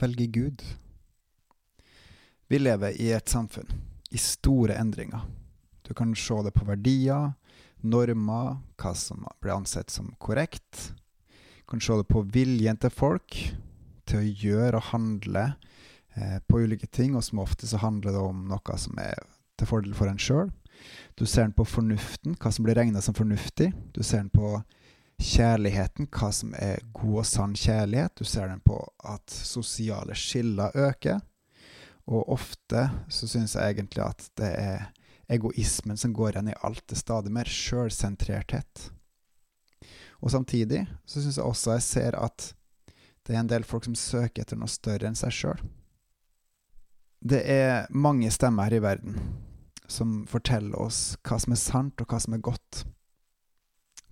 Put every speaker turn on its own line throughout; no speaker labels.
velger Gud. Vi lever i et samfunn i store endringer. Du kan se det på verdier, normer, hva som blir ansett som korrekt. Du kan se det på viljen til folk til å gjøre og handle eh, på ulike ting, og som ofte så handler det om noe som er til fordel for en sjøl. Du ser den på fornuften, hva som blir regna som fornuftig. Du ser den på kjærligheten, hva som er god og sann kjærlighet. Du ser den på at sosiale skiller øker. Og ofte så syns jeg egentlig at det er egoismen som går igjen i alt. Det er stadig mer sjølsentrerthet. Og samtidig så syns jeg også jeg ser at det er en del folk som søker etter noe større enn seg sjøl. Det er mange stemmer her i verden som forteller oss hva som er sant, og hva som er godt.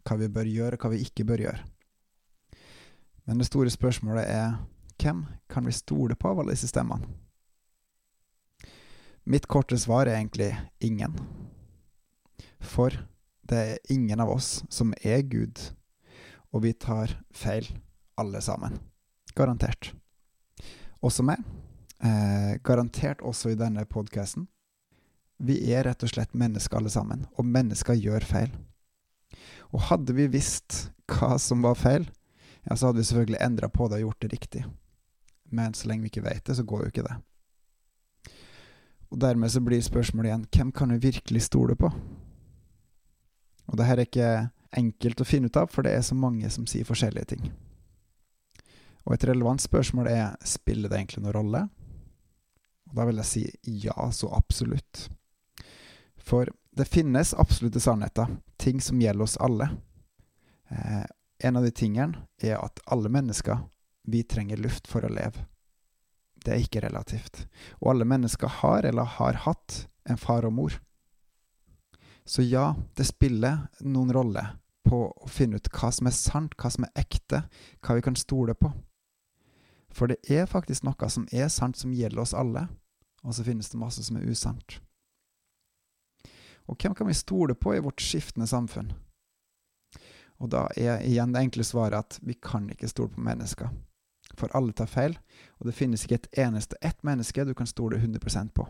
Hva vi bør gjøre, og hva vi ikke bør gjøre. Men det store spørsmålet er hvem kan vi stole på av alle disse stemmene? Mitt korte svar er egentlig ingen. For det er ingen av oss som er Gud, og vi tar feil, alle sammen. Garantert. Også meg. Eh, garantert også i denne podkasten. Vi er rett og slett mennesker alle sammen, og mennesker gjør feil. Og hadde vi visst hva som var feil, ja, så hadde vi selvfølgelig endra på det og gjort det riktig. Men så lenge vi ikke vet det, så går jo ikke det. Og dermed så blir spørsmålet igjen hvem kan vi virkelig stole på? Og det her er ikke enkelt å finne ut av, for det er så mange som sier forskjellige ting. Og et relevant spørsmål er spiller det egentlig noen rolle? Og da vil jeg si ja, så absolutt. For det finnes absolutte sannheter, ting som gjelder oss alle. Eh, en av de tingene er at alle mennesker, vi trenger luft for å leve. Det er ikke relativt. Og alle mennesker har eller har hatt en far og mor. Så ja, det spiller noen rolle på å finne ut hva som er sant, hva som er ekte, hva vi kan stole på. For det er faktisk noe som er sant, som gjelder oss alle, og så finnes det masse som er usant. Og hvem kan vi stole på i vårt skiftende samfunn? Og da er igjen det enkle svaret at vi kan ikke stole på mennesker. For alle tar feil, og det finnes ikke et eneste ett menneske du kan stole 100% på.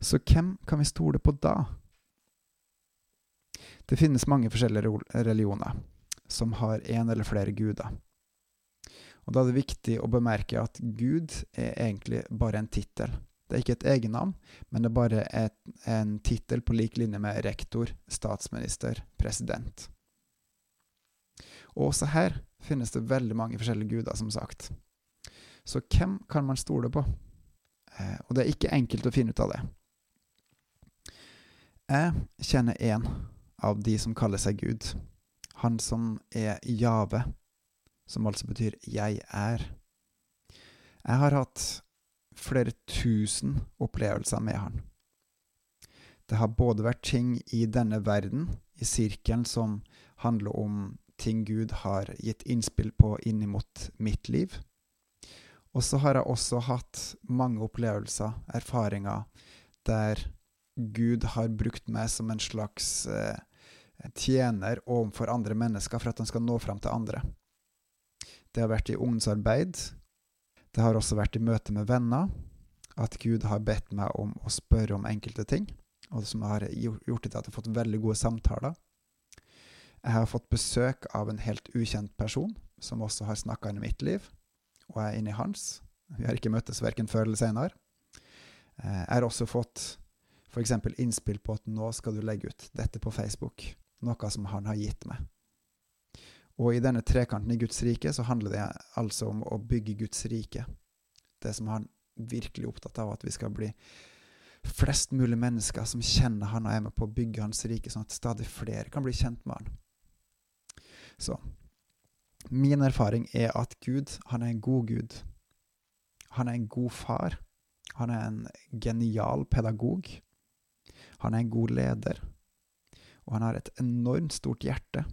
Så hvem kan vi stole på da? Det finnes mange forskjellige religioner som har én eller flere guder. Og Da er det viktig å bemerke at Gud er egentlig bare en tittel. Det er ikke et egennavn, men det er bare et, en tittel på lik linje med rektor, statsminister, president. Og også her finnes det veldig mange forskjellige guder, som sagt. Så hvem kan man stole på? Eh, og det er ikke enkelt å finne ut av det. Jeg kjenner én av de som kaller seg Gud. Han som er Jave, som altså betyr 'jeg er'. Jeg har hatt flere tusen opplevelser med han. Det har både vært ting i denne verden, i sirkelen, som handler om ting Gud har gitt innspill på innimot mitt liv. Og så har jeg også hatt mange opplevelser, erfaringer, der Gud har brukt meg som en slags eh, tjener overfor andre mennesker for at han skal nå fram til andre. Det har vært i ungdomsarbeid, det har også vært i møte med venner at Gud har bedt meg om å spørre om enkelte ting, og som har gjort det til at jeg har fått veldig gode samtaler. Jeg har fått besøk av en helt ukjent person, som også har snakka inn i mitt liv, og jeg er inne i hans. Vi har ikke møttes verken før eller senere. Eh, jeg har også fått f.eks. innspill på at nå skal du legge ut dette på Facebook, noe som han har gitt meg. Og i denne trekanten i Guds rike så handler det altså om å bygge Guds rike. Det som han virkelig er opptatt av, at vi skal bli flest mulig mennesker som kjenner han og er med på å bygge hans rike, sånn at stadig flere kan bli kjent med han. Så min erfaring er at Gud, han er en god Gud. Han er en god far. Han er en genial pedagog. Han er en god leder. Og han har et enormt stort hjerte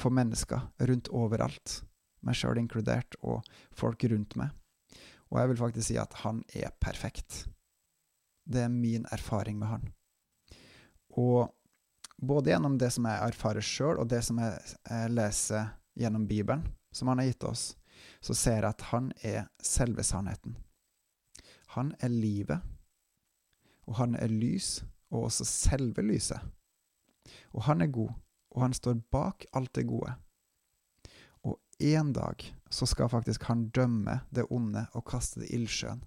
for mennesker rundt overalt, meg sjøl inkludert, og folk rundt meg. Og jeg vil faktisk si at han er perfekt. Det er min erfaring med han. Og både gjennom det som jeg erfarer sjøl, og det som jeg, jeg leser gjennom Bibelen, som han har gitt oss, så ser jeg at han er selve sannheten. Han er livet, og han er lys, og også selve lyset. Og han er god, og han står bak alt det gode. Og en dag så skal faktisk han dømme det onde og kaste det i ildsjøen.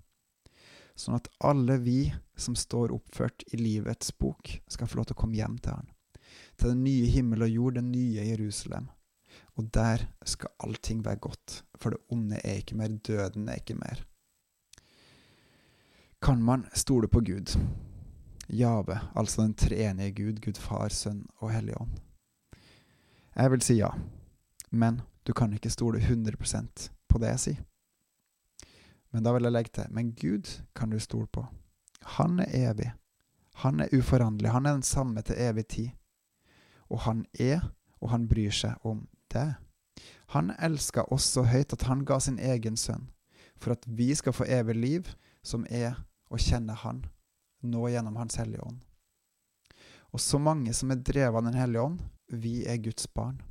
Sånn at alle vi som står oppført i livets bok, skal få lov til å komme hjem til han. Til den nye himmel og jord, det nye Jerusalem. Og der skal allting være godt, for det onde er ikke mer, døden er ikke mer. Kan man stole på Gud? Jave, altså den treenige Gud, Gud far, sønn og Hellig ånd? Jeg vil si ja, men du kan ikke stole 100% på det jeg sier. Men da vil jeg legge til men Gud kan du stole på. Han er evig. Han er uforanderlig. Han er den samme til evig tid. Og han er, og han bryr seg om det. Han elska oss så høyt at han ga sin egen sønn, for at vi skal få evig liv, som er å kjenne Han, nå gjennom Hans Hellige Ånd. Og så mange som er drevet av Den hellige ånd, vi er Guds barn.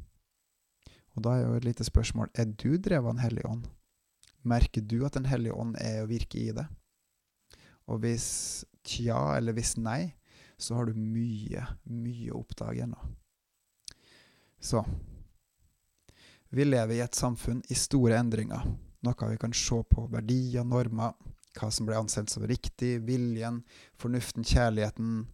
Og da er jo et lite spørsmål er du drevet av Den hellige ånd. Merker du at Den hellige ånd er å virke i det? Og hvis tja eller hvis nei, så har du mye, mye å oppdage ennå. Så Vi lever i et samfunn i store endringer, noe vi kan se på verdier, normer, hva som ble ansett som riktig, viljen, fornuften, kjærligheten,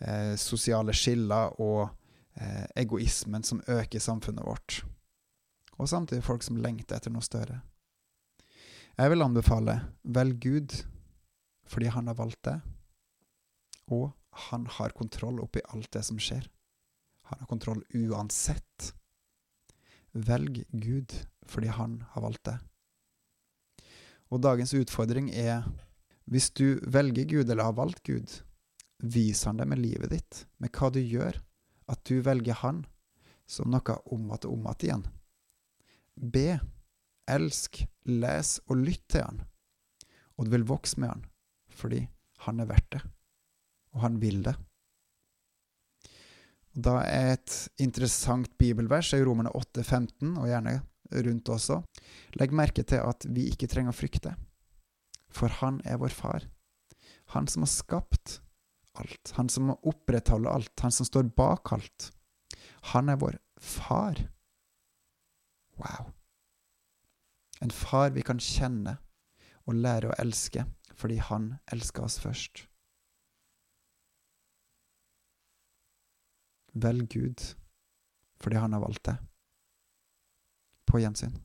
eh, sosiale skiller og eh, egoismen som øker i samfunnet vårt. Og samtidig folk som lengter etter noe større. Jeg vil anbefale velg Gud fordi han har valgt det, og han har kontroll oppi alt det som skjer. Han har kontroll uansett. Velg Gud fordi han har valgt det. Og dagens utfordring er hvis du velger Gud eller har valgt Gud, vis han det med livet ditt, med hva du gjør, at du velger han som noe om at og om at igjen. Be elsk, les og lytt til han. Og du vil vokse med han, fordi han er verdt det, og han vil det. Og Da er et interessant bibelvers i Romerne 8,15, og gjerne rundt også. Legg merke til at vi ikke trenger å frykte, for han er vår far. Han som har skapt alt, han som opprettholder alt, han som står bak alt. Han er vår far. Wow. En far vi kan kjenne og lære å elske fordi han elsker oss først. Velg Gud fordi han har valgt det. På gjensyn.